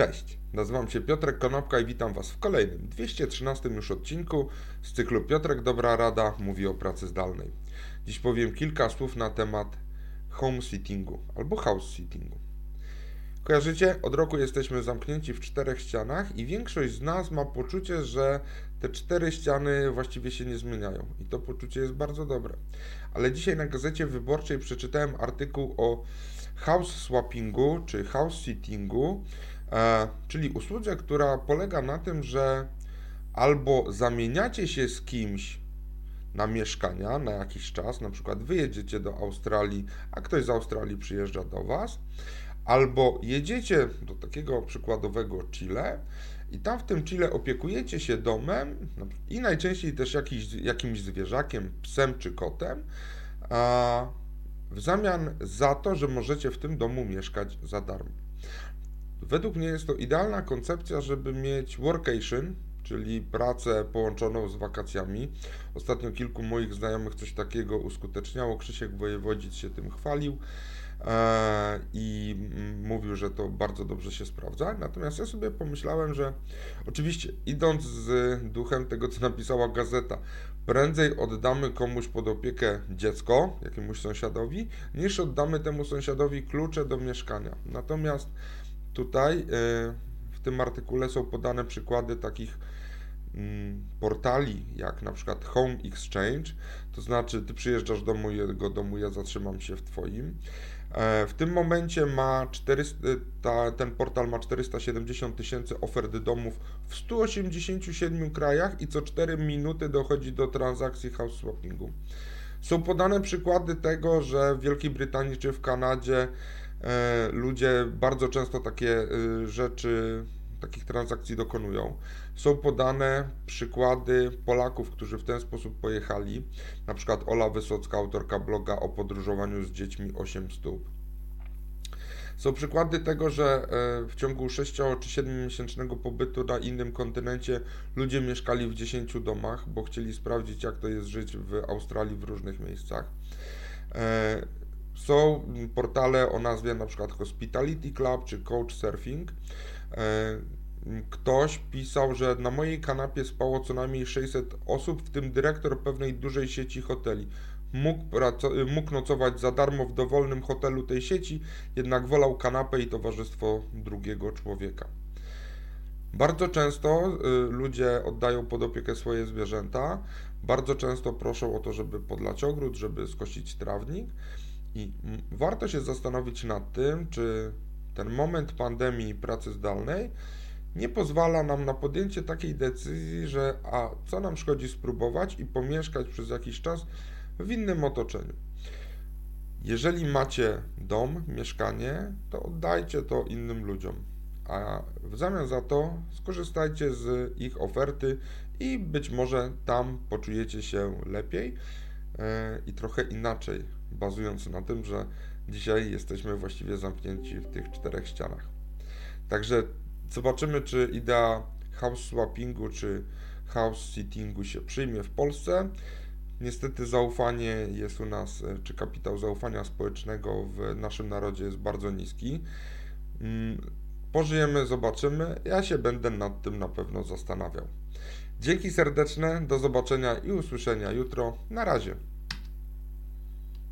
Cześć, nazywam się Piotrek Konopka i witam Was w kolejnym, 213 już odcinku z cyklu Piotrek Dobra Rada mówi o pracy zdalnej. Dziś powiem kilka słów na temat home sittingu albo house sittingu. Kojarzycie? Od roku jesteśmy zamknięci w czterech ścianach i większość z nas ma poczucie, że te cztery ściany właściwie się nie zmieniają. I to poczucie jest bardzo dobre. Ale dzisiaj na gazecie wyborczej przeczytałem artykuł o house swappingu czy house sittingu, czyli usłudze, która polega na tym, że albo zamieniacie się z kimś na mieszkania na jakiś czas, na przykład wyjedziecie do Australii, a ktoś z Australii przyjeżdża do Was, albo jedziecie do takiego przykładowego Chile i tam w tym Chile opiekujecie się domem i najczęściej też jakiś, jakimś zwierzakiem, psem czy kotem, a w zamian za to, że możecie w tym domu mieszkać za darmo. Według mnie jest to idealna koncepcja, żeby mieć workation, czyli pracę połączoną z wakacjami. Ostatnio kilku moich znajomych coś takiego uskuteczniało. Krzysiek Wojewodzic się tym chwalił e, i mówił, że to bardzo dobrze się sprawdza. Natomiast ja sobie pomyślałem, że oczywiście idąc z duchem tego, co napisała gazeta, prędzej oddamy komuś pod opiekę dziecko, jakiemuś sąsiadowi, niż oddamy temu sąsiadowi klucze do mieszkania. Natomiast tutaj e, w tym artykule są podane przykłady takich mm, portali, jak na przykład Home Exchange, to znaczy ty przyjeżdżasz do mojego domu, ja zatrzymam się w twoim. E, w tym momencie ma 400, ta, ten portal ma 470 tysięcy ofert domów w 187 krajach i co 4 minuty dochodzi do transakcji house swappingu. Są podane przykłady tego, że w Wielkiej Brytanii czy w Kanadzie ludzie bardzo często takie e, rzeczy takich transakcji dokonują. Są podane przykłady Polaków, którzy w ten sposób pojechali, na przykład Ola Wysocka, autorka bloga o podróżowaniu z dziećmi 8 stóp. Są przykłady tego, że e, w ciągu 6 czy 7 miesięcznego pobytu na innym kontynencie ludzie mieszkali w 10 domach, bo chcieli sprawdzić, jak to jest żyć w Australii w różnych miejscach. Są portale o nazwie na przykład Hospitality Club czy Couchsurfing. E, ktoś pisał, że na mojej kanapie spało co najmniej 600 osób, w tym dyrektor pewnej dużej sieci hoteli. Mógł, mógł nocować za darmo w dowolnym hotelu tej sieci, jednak wolał kanapę i towarzystwo drugiego człowieka. Bardzo często y, ludzie oddają pod opiekę swoje zwierzęta, bardzo często proszą o to, żeby podlać ogród, żeby skosić trawnik i warto się zastanowić nad tym, czy ten moment pandemii pracy zdalnej nie pozwala nam na podjęcie takiej decyzji, że a co nam szkodzi spróbować i pomieszkać przez jakiś czas w innym otoczeniu. Jeżeli macie dom, mieszkanie, to oddajcie to innym ludziom, a w zamian za to skorzystajcie z ich oferty i być może tam poczujecie się lepiej e, i trochę inaczej, bazując na tym, że dzisiaj jesteśmy właściwie zamknięci w tych czterech ścianach. Także zobaczymy, czy idea house swappingu czy house sittingu się przyjmie w Polsce. Niestety zaufanie jest u nas, czy kapitał zaufania społecznego w naszym narodzie jest bardzo niski. Mm, pożyjemy, zobaczymy. Ja się będę nad tym na pewno zastanawiał. Dzięki serdeczne, do zobaczenia i usłyszenia jutro. Na razie.